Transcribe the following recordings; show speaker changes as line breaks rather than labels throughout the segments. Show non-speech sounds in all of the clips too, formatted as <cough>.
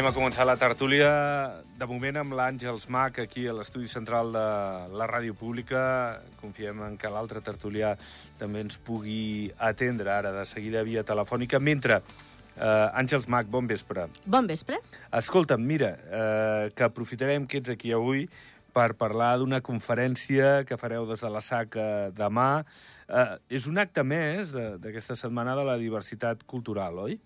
Anem a començar la tertúlia, de moment amb l'Àngels Mac, aquí a l'estudi central de la ràdio pública. Confiem en que l'altre tertulià també ens pugui atendre ara de seguida via telefònica. Mentre, eh, Àngels Mac, bon vespre.
Bon vespre.
Escolta'm, mira, eh, que aprofitarem que ets aquí avui per parlar d'una conferència que fareu des de la SAC eh, demà. Eh, és un acte més de- d'aquesta setmana de la diversitat cultural, oi?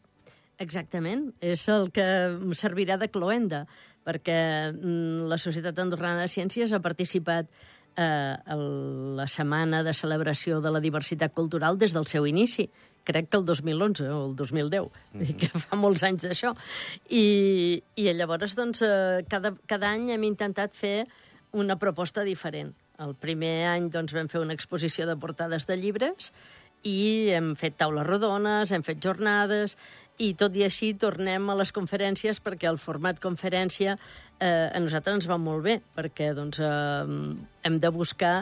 Exactament. És el que servirà de cloenda, perquè mm, la Societat Andorrana de Ciències ha participat eh, a la setmana de celebració de la diversitat cultural des del seu inici. Crec que el 2011 o el 2010, mm -hmm. que fa molts anys d'això. I, I llavors, doncs, eh, cada, cada any hem intentat fer una proposta diferent. El primer any doncs, vam fer una exposició de portades de llibres i hem fet taules rodones, hem fet jornades, i tot i així tornem a les conferències perquè el format conferència eh, a nosaltres ens va molt bé, perquè doncs, eh, hem de buscar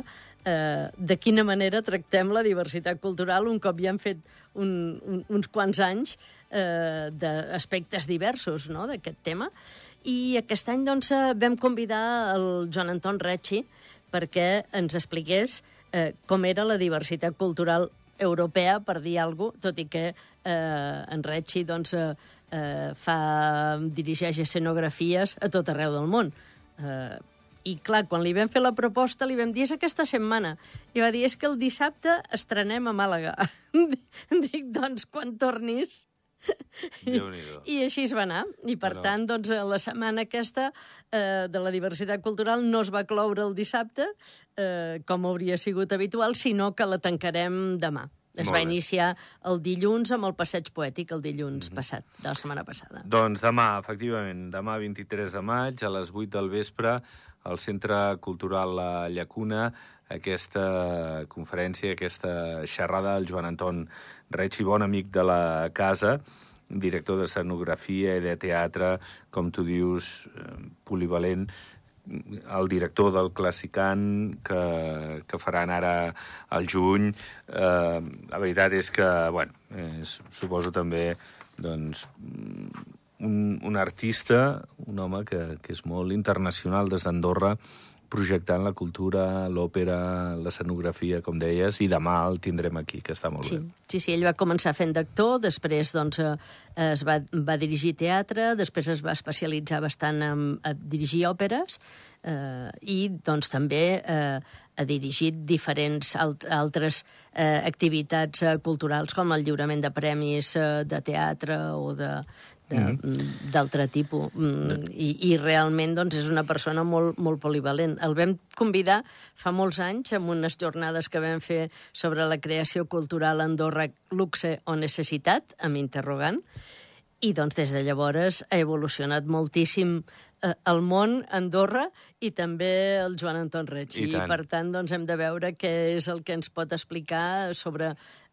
eh, de quina manera tractem la diversitat cultural un cop ja hem fet un, un, uns quants anys eh, d'aspectes diversos no?, d'aquest tema. I aquest any doncs, eh, vam convidar el Joan Anton Recci perquè ens expliqués eh, com era la diversitat cultural europea, per dir alguna cosa, tot i que eh, en Recci doncs, eh, eh, fa, dirigeix escenografies a tot arreu del món. Eh, I clar, quan li vam fer la proposta, li vam dir, és aquesta setmana. I va dir, és que el dissabte estrenem a Màlaga. <laughs> Dic, doncs, quan tornis... I així es va anar. I, per
Bueno.
tant, doncs, la setmana aquesta eh, de la diversitat cultural no es va cloure el dissabte, eh, com hauria sigut habitual, sinó que la tancarem demà. Es
Molt
va
bé.
iniciar el dilluns amb el passeig poètic, el dilluns passat, de la setmana passada.
Doncs demà, efectivament, demà 23 de maig, a les 8 del vespre, al Centre Cultural La Llacuna, aquesta conferència, aquesta xerrada, el Joan Anton Reig, bon amic de la casa, director d'escenografia i de teatre, com tu dius, eh, polivalent, el director del Classicant, que, que faran ara al juny. Eh, la veritat és que, bueno, és, suposo també, doncs, un, un artista, un home que, que és molt internacional des d'Andorra, projectant la cultura, l'òpera, l'escenografia, com deies, i demà el tindrem aquí, que està molt
Sí,
bé.
sí, sí, ell va començar fent d'actor, després doncs, eh, es va, va dirigir teatre, després es va especialitzar bastant en, a dirigir òperes eh, i doncs, també eh, ha dirigit diferents alt, altres eh, activitats eh, culturals com el lliurament de premis eh, de teatre o de d'altre tipus. Mm, i, I realment doncs, és una persona molt, molt polivalent. El vam convidar fa molts anys en unes jornades que vam fer sobre la creació cultural a Andorra, luxe o necessitat, amb interrogant, i doncs des de llavors ha evolucionat moltíssim eh, el món, Andorra, i també el Joan Anton Reig.
I
I,
tant.
per tant, doncs, hem de veure què és el que ens pot explicar sobre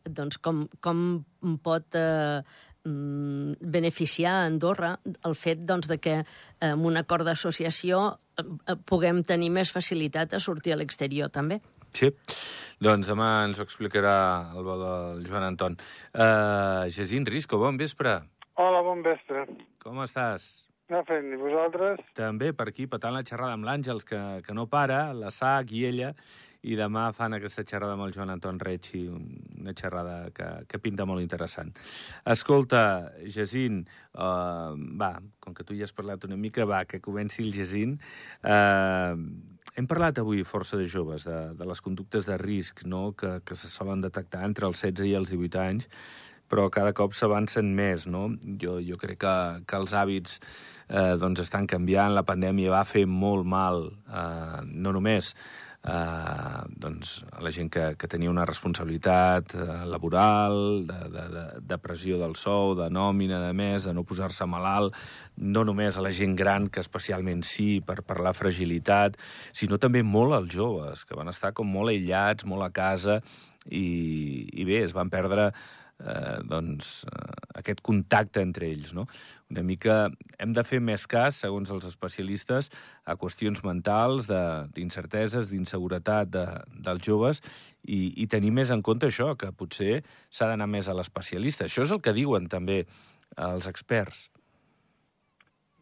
doncs, com, com pot eh, mm, beneficiar a Andorra el fet doncs, de que eh, amb un acord d'associació eh, eh, puguem tenir més facilitat a sortir a l'exterior, també.
Sí, doncs demà ens ho explicarà el del Joan Anton. Uh, Jacint Risco, bon vespre.
Hola, bon vespre.
Com estàs?
Anar fent, i vosaltres?
També per aquí, petant la xerrada amb l'Àngels, que, que no para, la SAC i ella, i demà fan aquesta xerrada amb el Joan Anton Reig, i una xerrada que, que pinta molt interessant. Escolta, Jacint, uh, va, com que tu ja has parlat una mica, va, que comenci el Jacint. Uh, hem parlat avui força de joves, de, de les conductes de risc no? que, que se solen detectar entre els 16 i els 18 anys, però cada cop s'avancen més, no? Jo, jo crec que, que els hàbits eh, doncs estan canviant, la pandèmia va fer molt mal, eh, no només eh, doncs, a la gent que, que tenia una responsabilitat eh, laboral, de, de, de, de pressió del sou, de nòmina, de més, de no posar-se malalt, no només a la gent gran, que especialment sí, per, per la fragilitat, sinó també molt als joves, que van estar com molt aïllats, molt a casa, i, i bé, es van perdre eh, doncs, eh, aquest contacte entre ells. No? Una mica hem de fer més cas, segons els especialistes, a qüestions mentals, d'incerteses, d'inseguretat de, dels joves i, i tenir més en compte això, que potser s'ha d'anar més a l'especialista. Això és el que diuen també els experts.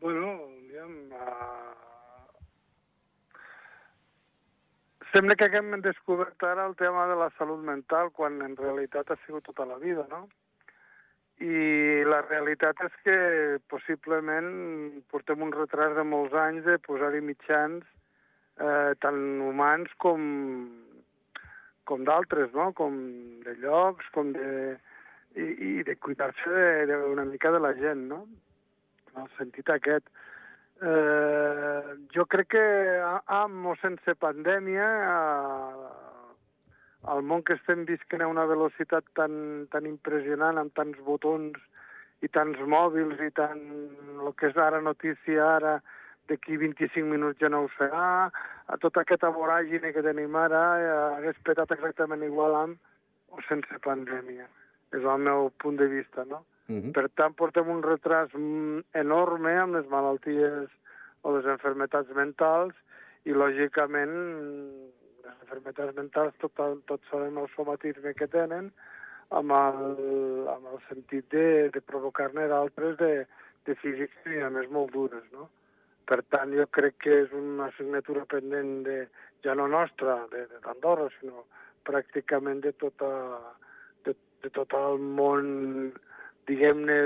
bueno, diguem... Uh... Sembla que haguem descobert ara el tema de la salut mental quan en realitat ha sigut tota la vida, no? I la realitat és que possiblement portem un retras de molts anys de posar-hi mitjans eh, tant humans com, com d'altres, no? Com de llocs, com de... i, i de cuidar-se una mica de la gent, no? En el sentit aquest. Eh, jo crec que amb o sense pandèmia eh, el món que estem visquent a una velocitat tan, tan impressionant, amb tants botons i tants mòbils i tant el que és ara notícia ara, d'aquí 25 minuts ja no ho serà, a tota aquesta voràgine que tenim ara eh, hagués petat exactament igual amb o sense pandèmia. És el meu punt de vista, no? Uh -huh. Per tant, portem un retras enorme amb les malalties o les enfermetats mentals i, lògicament, les enfermetats mentals, tot, tot sabem el somatisme que tenen, amb el, amb el sentit de, de provocar-ne d'altres de, de físics i, a més, molt dures, no? Per tant, jo crec que és una assignatura pendent de, ja no nostra, d'Andorra, sinó pràcticament de, tota, de, de tot el món diguem-ne,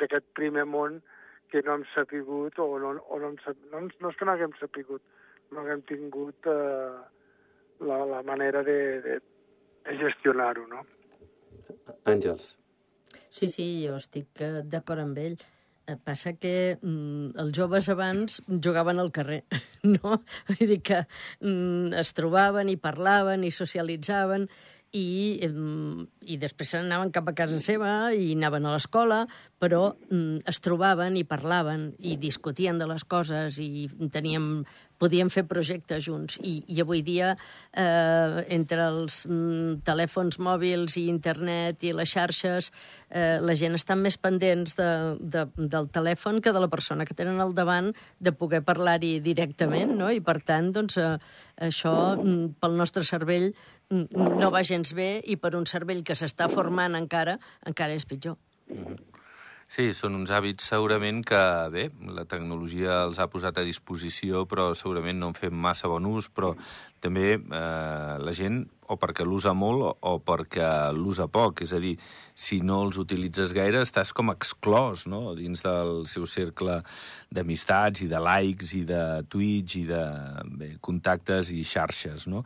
d'aquest primer món que no hem sapigut, o no, o no, hem, no, no és que no haguem sapigut, no haguem tingut eh, la, la manera de, de, de gestionar-ho, no?
Àngels.
Sí, sí, jo estic eh, d'acord amb ell. Eh, passa que mm, els joves abans jugaven al carrer, <laughs> no? Vull dir que mm, es trobaven i parlaven i socialitzaven i, i després anaven cap a casa seva i anaven a l'escola, però mm, es trobaven i parlaven i discutien de les coses i teníem, podíem fer projectes junts. I, i avui dia, eh, entre els mm, telèfons mòbils i internet i les xarxes, eh, la gent està més pendents de, de, del telèfon que de la persona que tenen al davant de poder parlar-hi directament, no? I, per tant, doncs, eh, això, mm, pel nostre cervell, no va gens bé i per un cervell que s'està formant encara, encara és pitjor. Mm -hmm.
Sí, són uns hàbits segurament que, bé, la tecnologia els ha posat a disposició, però segurament no en fem massa bon ús, però també eh, la gent o perquè l'usa molt o, perquè l'usa poc. És a dir, si no els utilitzes gaire, estàs com exclòs no? dins del seu cercle d'amistats i de likes i de tweets i de bé, contactes i xarxes. No?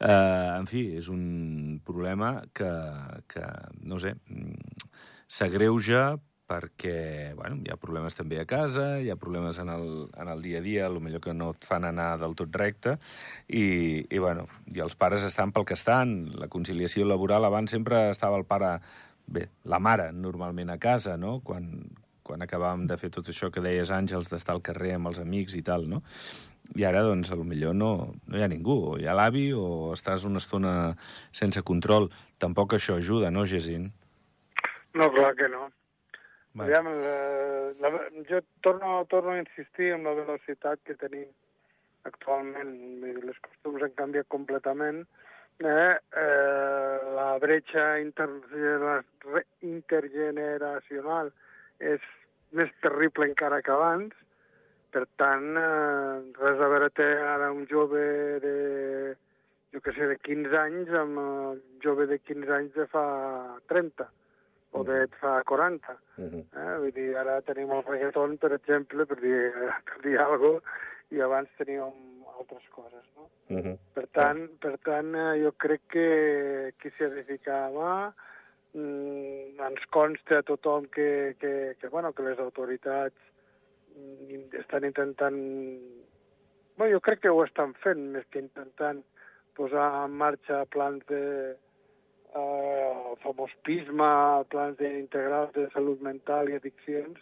Eh, en fi, és un problema que, que no sé, s'agreuja perquè bueno, hi ha problemes també a casa, hi ha problemes en el, en el dia a dia, millor que no et fan anar del tot recte, i, i, bueno, i els pares estan pel que estan. La conciliació laboral abans sempre estava el pare, bé, la mare normalment a casa, no?, quan, quan acabàvem de fer tot això que deies, Àngels, d'estar al carrer amb els amics i tal, no? I ara, doncs, millor no, no hi ha ningú. O hi ha l'avi o estàs una estona sense control. Tampoc això ajuda, no, Gesin?
No, clar que no. Aviam, eh, la, jo torno, torno a insistir en la velocitat que tenim actualment. Les costums han canviat completament. Eh, eh, la bretxa inter, intergeneracional és més terrible encara que abans. Per tant, eh, res a veure té ara un jove de, jo que sé, de 15 anys amb un jove de 15 anys de fa 30 o de fa 40. Uh -huh. eh? Vull dir, ara tenim el reggaeton, per exemple, per dir, per dir alguna cosa, i abans teníem altres coses, no? Uh -huh. Per tant, per tant eh, jo crec que qui s'hi ha de ficar mà mm, ens consta a tothom que, que, que, bueno, que les autoritats mm, estan intentant... Bueno, jo crec que ho estan fent, més que intentant posar en marxa plans de, eh, el famós PISMA, plans integrals de salut mental i addiccions,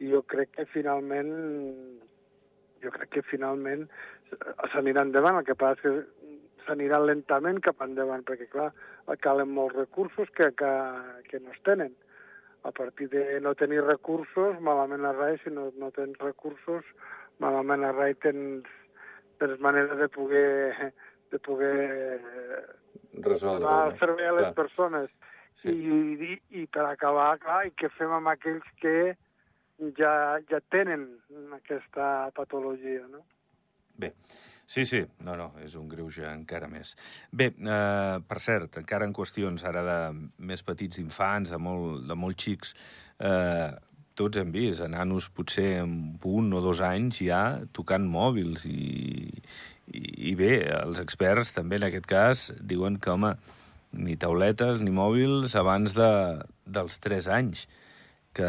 i jo crec que finalment jo crec que finalment s'anirà endavant, el que passa és que s'anirà lentament cap endavant, perquè clar, calen molts recursos que, que, que no es tenen. A partir de no tenir recursos, malament a rai, si no, no tens recursos, malament a rai tens, tens manera de poder, de poder
resoldre.
Donar servei a les clar. persones. Sí. I, i, I per acabar, clar, i què fem amb aquells que ja, ja tenen aquesta patologia, no?
Bé, sí, sí, no, no, és un greuge encara més. Bé, eh, per cert, encara en qüestions ara de més petits infants, de molt, de molt xics, eh, tots hem vist a nanos potser amb un o dos anys ja tocant mòbils i, i, i bé, els experts també en aquest cas diuen que, home, ni tauletes ni mòbils abans de, dels 3 anys que,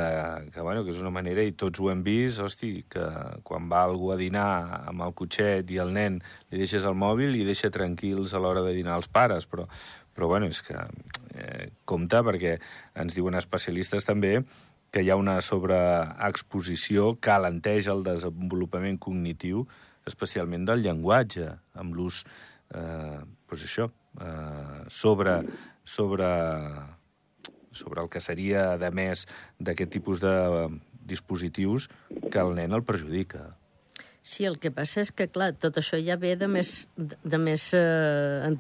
que, bueno, que és una manera, i tots ho hem vist, hosti, que quan va algú a dinar amb el cotxet i el nen li deixes el mòbil i deixa tranquils a l'hora de dinar els pares, però, però bueno, és que eh, compta perquè ens diuen especialistes també que hi ha una sobreexposició que alenteja el desenvolupament cognitiu, especialment del llenguatge, amb l'ús, eh, doncs això, eh, sobre, sobre sobre el que seria, de més, d'aquest tipus de dispositius que el nen el perjudica.
Sí, el que passa és que, clar, tot això ja ve de més, de més eh,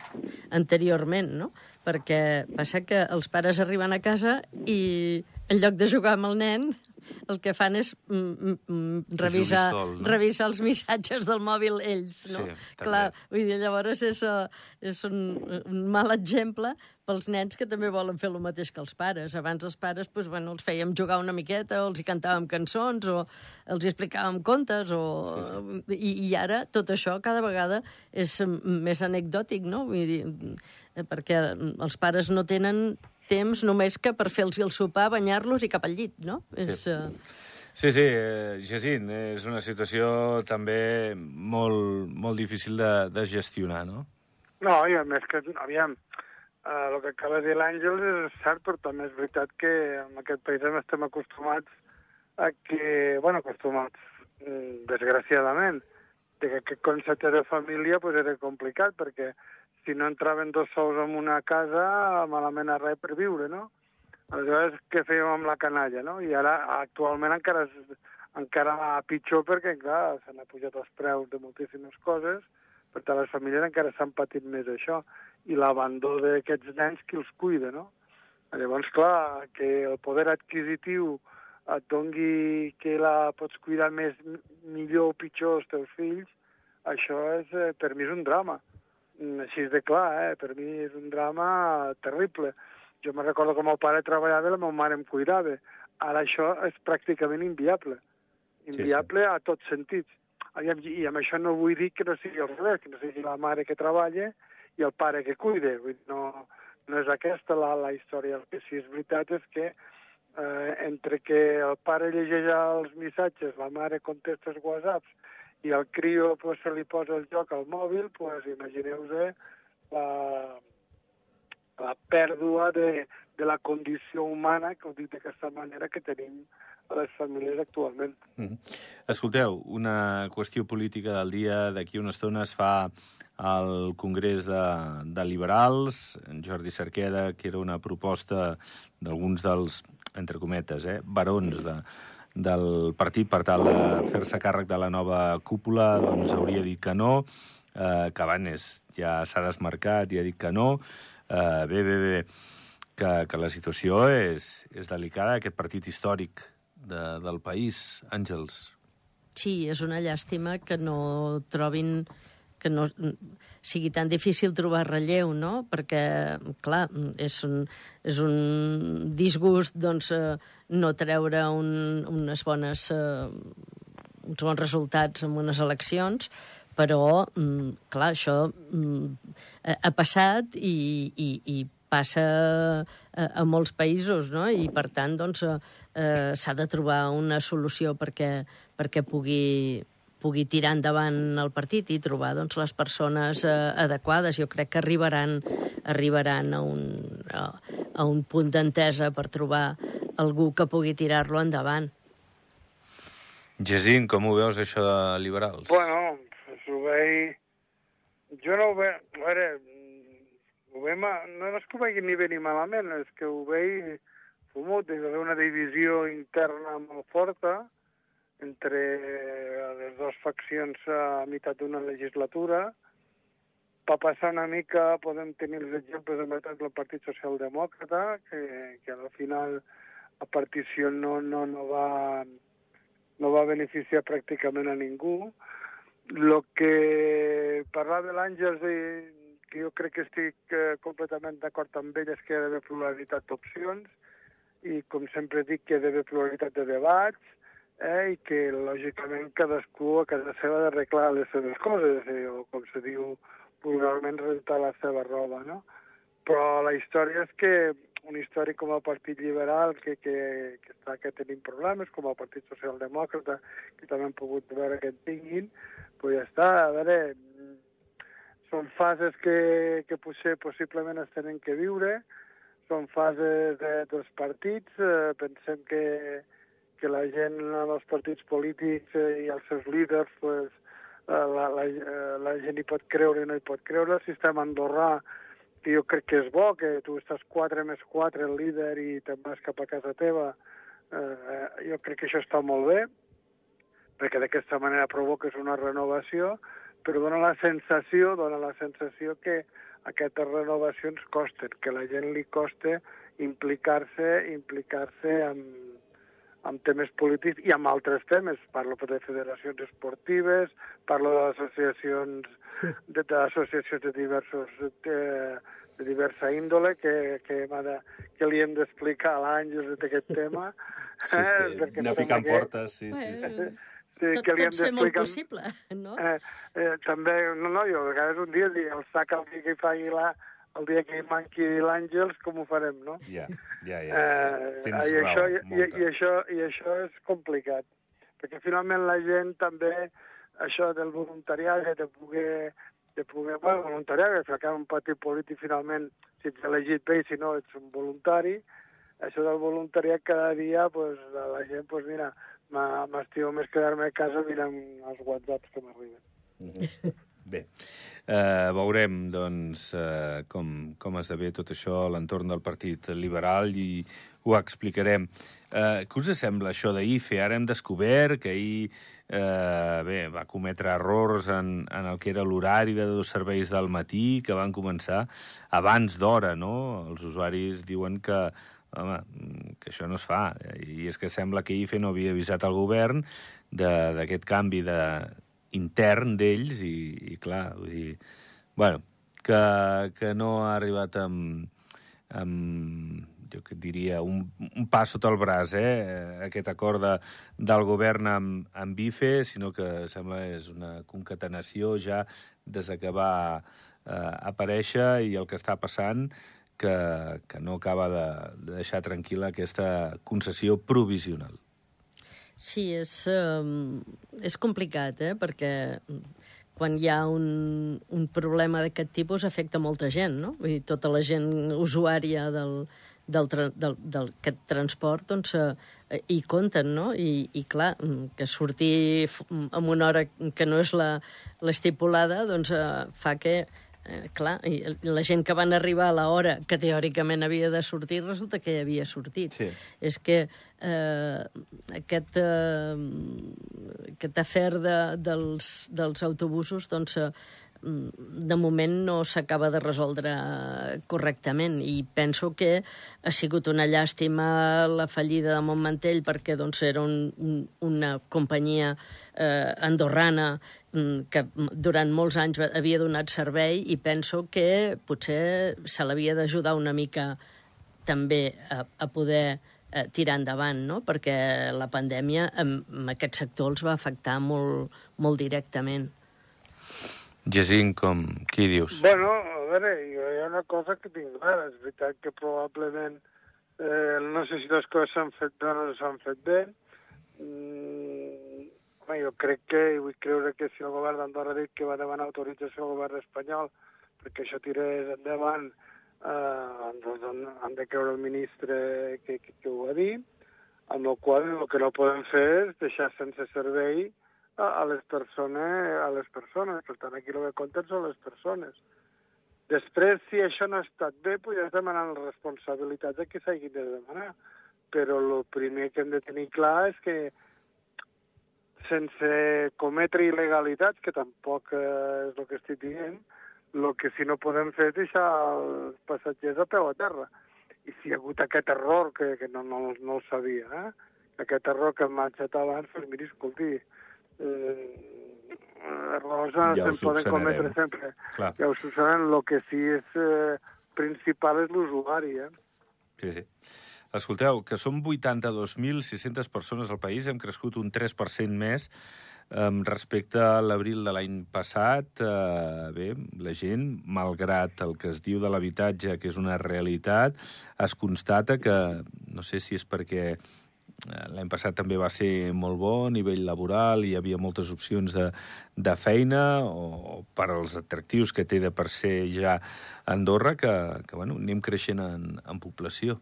anteriorment, no? Perquè passa que els pares arriben a casa i en lloc de jugar amb el nen, el que fan és mm, mm, revisar, sol, no? revisar els missatges del mòbil ells, no?
Sí,
Clar, vull dir, llavors és, uh, és un, un mal exemple pels nens que també volen fer el mateix que els pares. Abans els pares, doncs, bueno, els fèiem jugar una miqueta, o els hi cantàvem cançons, o els hi explicàvem contes, o... Sí, sí. I, I ara tot això cada vegada és més anecdòtic, no? Vull dir, perquè els pares no tenen temps només que per fer-los el sopar, banyar-los i cap al llit, no?
Sí.
És, uh...
Sí, sí, eh, Jacint, és una situació també molt, molt difícil de, de gestionar, no?
No, i a més que, aviam, eh, el que acaba de dir l'Àngel és cert, però també és veritat que en aquest país estem acostumats a que, bueno, acostumats, mm, desgraciadament, de que aquest concepte de família pues, era complicat, perquè si no entraven dos sous en una casa, malament a res per viure, no? Aleshores, què fèiem amb la canalla, no? I ara, actualment, encara, és, encara pitjor perquè, clar, s'han pujat els preus de moltíssimes coses, per tant, les famílies encara s'han patit més això. I l'abandó d'aquests nens, qui els cuida, no? Llavors, clar, que el poder adquisitiu et dongui que la pots cuidar més, millor o pitjor els teus fills, això és, eh, per mi és un drama així de clar, eh? per mi és un drama terrible. Jo me recordo que el meu pare treballava i la meva mare em cuidava. Ara això és pràcticament inviable. Inviable sí, sí. a tots sentits. I amb això no vull dir que no sigui al revés, que no sigui la mare que treballa i el pare que cuide. Vull dir, no, no és aquesta la, la història. El que sí és veritat és que eh, entre que el pare llegeix els missatges, la mare contesta els whatsapps i al crio pues, se li posa el joc al mòbil, pues, imagineu-vos la, la pèrdua de, de la condició humana, que ho dic d'aquesta manera, que tenim a les famílies actualment.
Mm -hmm. Escolteu, una qüestió política del dia, d'aquí una estona es fa al Congrés de, de Liberals, en Jordi Cerqueda, que era una proposta d'alguns dels, entre cometes, eh, barons de, del partit per tal de fer-se càrrec de la nova cúpula, doncs hauria dit que no, eh, Cabanes ja s'ha desmarcat i ha dit que no. Eh, bé, bé, bé, que, que la situació és, és delicada, aquest partit històric de, del país, Àngels.
Sí, és una llàstima que no trobin que no sigui tan difícil trobar relleu, no? Perquè, clar, és un, és un disgust, doncs, eh, no treure un, unes bones, eh, uns bons resultats en unes eleccions, però, mm, clar, això mm, ha passat i, i, i passa a, a molts països, no? I, per tant, doncs, eh, s'ha de trobar una solució perquè, perquè pugui, pugui tirar endavant el partit i trobar doncs, les persones eh, adequades. Jo crec que arribaran, arribaran a, un, a, a un punt d'entesa per trobar algú que pugui tirar-lo endavant.
Jacint, com ho veus, això de liberals?
Bueno, pues ho veig... Jo no ho veig... A veure, ho veig ma... no és que ho vegi ni bé ni malament, és que ho veig fumut, haver una divisió interna molt forta, entre les dues faccions a meitat d'una legislatura. Va passar una mica, podem tenir els exemples de meitat del Partit Socialdemòcrata, que, que al final la partició no, no, no va no va beneficiar pràcticament a ningú. Lo que parlava l'Àngels, i que jo crec que estic eh, completament d'acord amb ell, és que hi ha d'haver pluralitat d'opcions, i com sempre dic que hi ha d'haver pluralitat de debats, eh, i que lògicament cadascú a casa seva ha d'arreglar les seves coses, eh, o com se diu vulgarment rentar la seva roba, no? Però la història és que un històric com el Partit Liberal, que, que, que està que tenim problemes, com el Partit Socialdemòcrata, que també hem pogut veure que en tinguin, pues ja està, a veure, són fases que, que potser possiblement es tenen que viure, són fases de, dels partits, eh, pensem que, que la gent en els partits polítics eh, i els seus líders, pues, eh, la, la, eh, la gent hi pot creure i no hi pot creure. El sistema andorrà, que jo crec que és bo, que tu estàs 4 més 4 el líder i te'n vas cap a casa teva, eh, jo crec que això està molt bé, perquè d'aquesta manera provoques una renovació, però dona la sensació, dona la sensació que aquestes renovacions costen, que la gent li costa implicar-se implicar-se amb, amb temes polítics i amb altres temes. Parlo de federacions esportives, parlo d'associacions de, d'associacions de diversos de, de diversa índole que, que, de, que li hem d'explicar a l'Àngels d'aquest tema.
Sí, sí, eh, no picant que... portes, sí, sí. sí. sí.
Sí, tot, que li hem tot fer molt possible, no?
Eh, eh, també, no, no, jo a vegades un dia dic, el sac el que hi faci la, el dia que hi manqui l'Àngels, com ho farem, no?
Ja, ja, ja. Eh, i,
això, i, i, això, I això és complicat, perquè finalment la gent també, això del voluntariat, de poder, de poder bueno, voluntariat, que fa un partit polític finalment, si ets elegit bé, si no ets un voluntari, això del voluntariat cada dia, pues, la gent, pues, mira, m'estimo més quedar-me a casa mirant els whatsapps que m'arriben. Mm -hmm.
Bé, eh, veurem doncs, eh, com, com esdevé tot això a l'entorn del Partit Liberal i ho explicarem. Eh, què us sembla això d'IFE? Ara hem descobert que ahir eh, bé, va cometre errors en, en el que era l'horari de dos serveis del matí, que van començar abans d'hora, no? Els usuaris diuen que home, que això no es fa. I és que sembla que IFE no havia avisat al govern d'aquest canvi de, intern d'ells i, i clar, vull dir... Bueno, que, que no ha arribat amb, amb jo que diria, un, un pas sota el braç, eh? aquest acord de, del govern amb, amb BIFE, sinó que sembla és una concatenació ja des que va eh, aparèixer i el que està passant que, que no acaba de, de deixar tranquil·la aquesta concessió provisional.
Sí, és, um, és complicat, eh? perquè quan hi ha un, un problema d'aquest tipus afecta molta gent, no? Vull dir, tota la gent usuària del, del, del, del transport doncs, eh, hi compten, no? I, I, clar, que sortir en una hora que no és l'estipulada doncs, eh, fa que eh, clar, i la gent que van arribar a l'hora que teòricament havia de sortir, resulta que ja havia sortit.
Sí.
És que eh, aquest, eh, aquest afer de, dels, dels autobusos, doncs, eh, de moment no s'acaba de resoldre correctament i penso que ha sigut una llàstima la fallida de Montmantell perquè doncs, era un, una companyia eh, andorrana Mm, que durant molts anys havia donat servei i penso que potser se l'havia d'ajudar una mica també a, a poder eh, tirar endavant, no? perquè la pandèmia en, en aquest sector els va afectar molt, molt directament.
Jacint, com... Qui dius?
Bueno, a veure, jo hi ha una cosa que tinc clara. És veritat que probablement eh, no sé si les coses s'han fet bé o no s'han fet bé. Mm, Home, jo crec que, i vull creure que si el govern d'Andorra ha dit que va demanar autorització al govern espanyol perquè això tirés endavant, eh, doncs han de creure el ministre que, que, que ho ha dit, amb el qual el que no podem fer és deixar sense servei a, les persones, a les persones. Per tant, aquí el que compten són les persones. Després, si això no ha estat bé, pues ja es demanen les responsabilitats de qui s'hagin de demanar. Però el primer que hem de tenir clar és que sense cometre il·legalitats, que tampoc eh, és el que estic dient, el que si no podem fer és deixar els passatgers a peu a terra. I si hi ha hagut aquest error, que, que no, no, no el sabia, eh? aquest arròs que hem menjat abans, doncs miri, escolti, eh, arròs ja se'n poden cometre sempre.
Clar.
Ja ho subsanen, el que sí és eh, principal és l'usuari, eh?
Sí, sí. Escolteu, que som 82.600 persones al país, hem crescut un 3% més eh, respecte a l'abril de l'any passat. Eh, bé, la gent, malgrat el que es diu de l'habitatge, que és una realitat, es constata que, no sé si és perquè eh, l'any passat també va ser molt bo a nivell laboral, hi havia moltes opcions de, de feina o, o per als atractius que té de per ser ja Andorra, que, que bueno, anem creixent en, en població.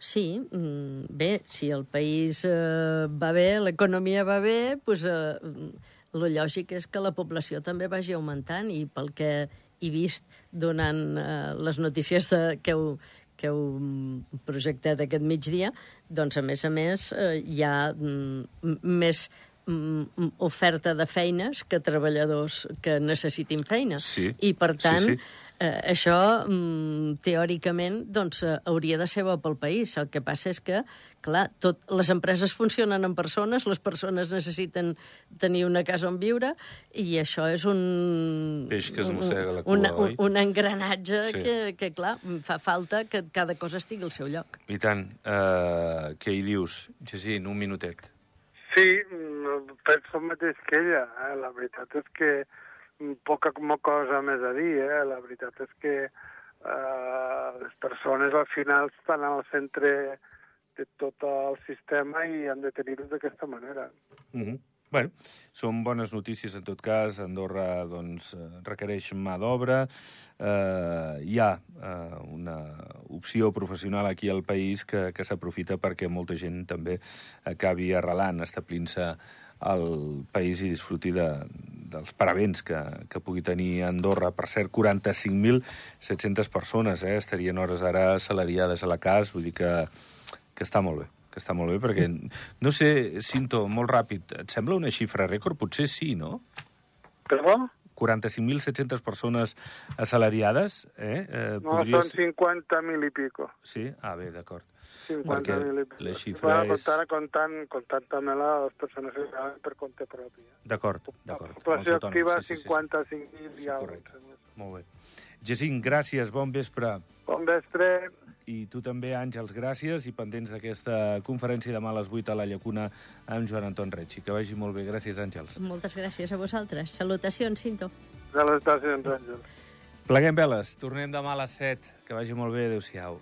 Sí, mm, bé, si el país eh, va bé, l'economia va bé, doncs eh, el lògic és que la població també vagi augmentant i pel que he vist donant eh, les notícies de, que, heu, que heu mm, projectat aquest migdia, doncs, a més a més, eh, hi ha mm, més mm, oferta de feines que treballadors que necessitin feina.
Sí.
I, per
Sí,
tant,
sí.
Eh, això, mm, teòricament, doncs, eh, hauria de ser bo pel país. El que passa és que, clar, tot, les empreses funcionen amb persones, les persones necessiten tenir una casa on viure, i això és un...
Peix que es mossega la cua,
una,
oi?
un, un engranatge
Sí.
que, que, clar, fa falta que cada cosa estigui al seu lloc.
I tant. Uh, què hi dius, Jacint? Un minutet.
Sí, mm, penso el mateix que ella. Eh? La veritat és que poca cosa més a dir. Eh? La veritat és que eh, les persones al final estan al centre de tot el sistema i han de tenir-ho d'aquesta manera.
Uh -huh. Bueno, són bones notícies en tot cas. Andorra doncs, eh, requereix mà d'obra. Eh, hi ha eh, una opció professional aquí al país que, que s'aprofita perquè molta gent també acabi arrelant, establint-se al país i disfruti de, dels paravents que, que pugui tenir Andorra. Per cert, 45.700 persones eh, estarien hores ara assalariades a la CAS, vull dir que, que està molt bé que està molt bé, perquè, no sé, Cinto, molt ràpid, et sembla una xifra rècord? Potser sí, no?
Perdó?
45.700 persones assalariades, eh? eh
No, són 50.000 i pico.
Sí? Ah, bé, d'acord.
50.000 i pico.
la xifra
bueno,
és-
comptant, comptant, comptant també les persones que treballen per compte propi. eh?
D'acord,
La
d'acord.
població
Els autònoms,
activa,
sí, sí, sí, sí.
55.000
Sí, correcte. Molt bé. Jacint, gràcies, bon vespre.
Bon vespre.
I tu també, Àngels, gràcies, i pendents d'aquesta conferència demà a les 8 a la Llacuna amb Joan Anton Retxi. Que vagi molt bé. Gràcies, Àngels.
Moltes gràcies a vosaltres. Salutacions, Cinto.
Salutacions, Àngel.
Pleguem veles. Tornem demà a les 7. Que vagi molt bé. Adéu-siau.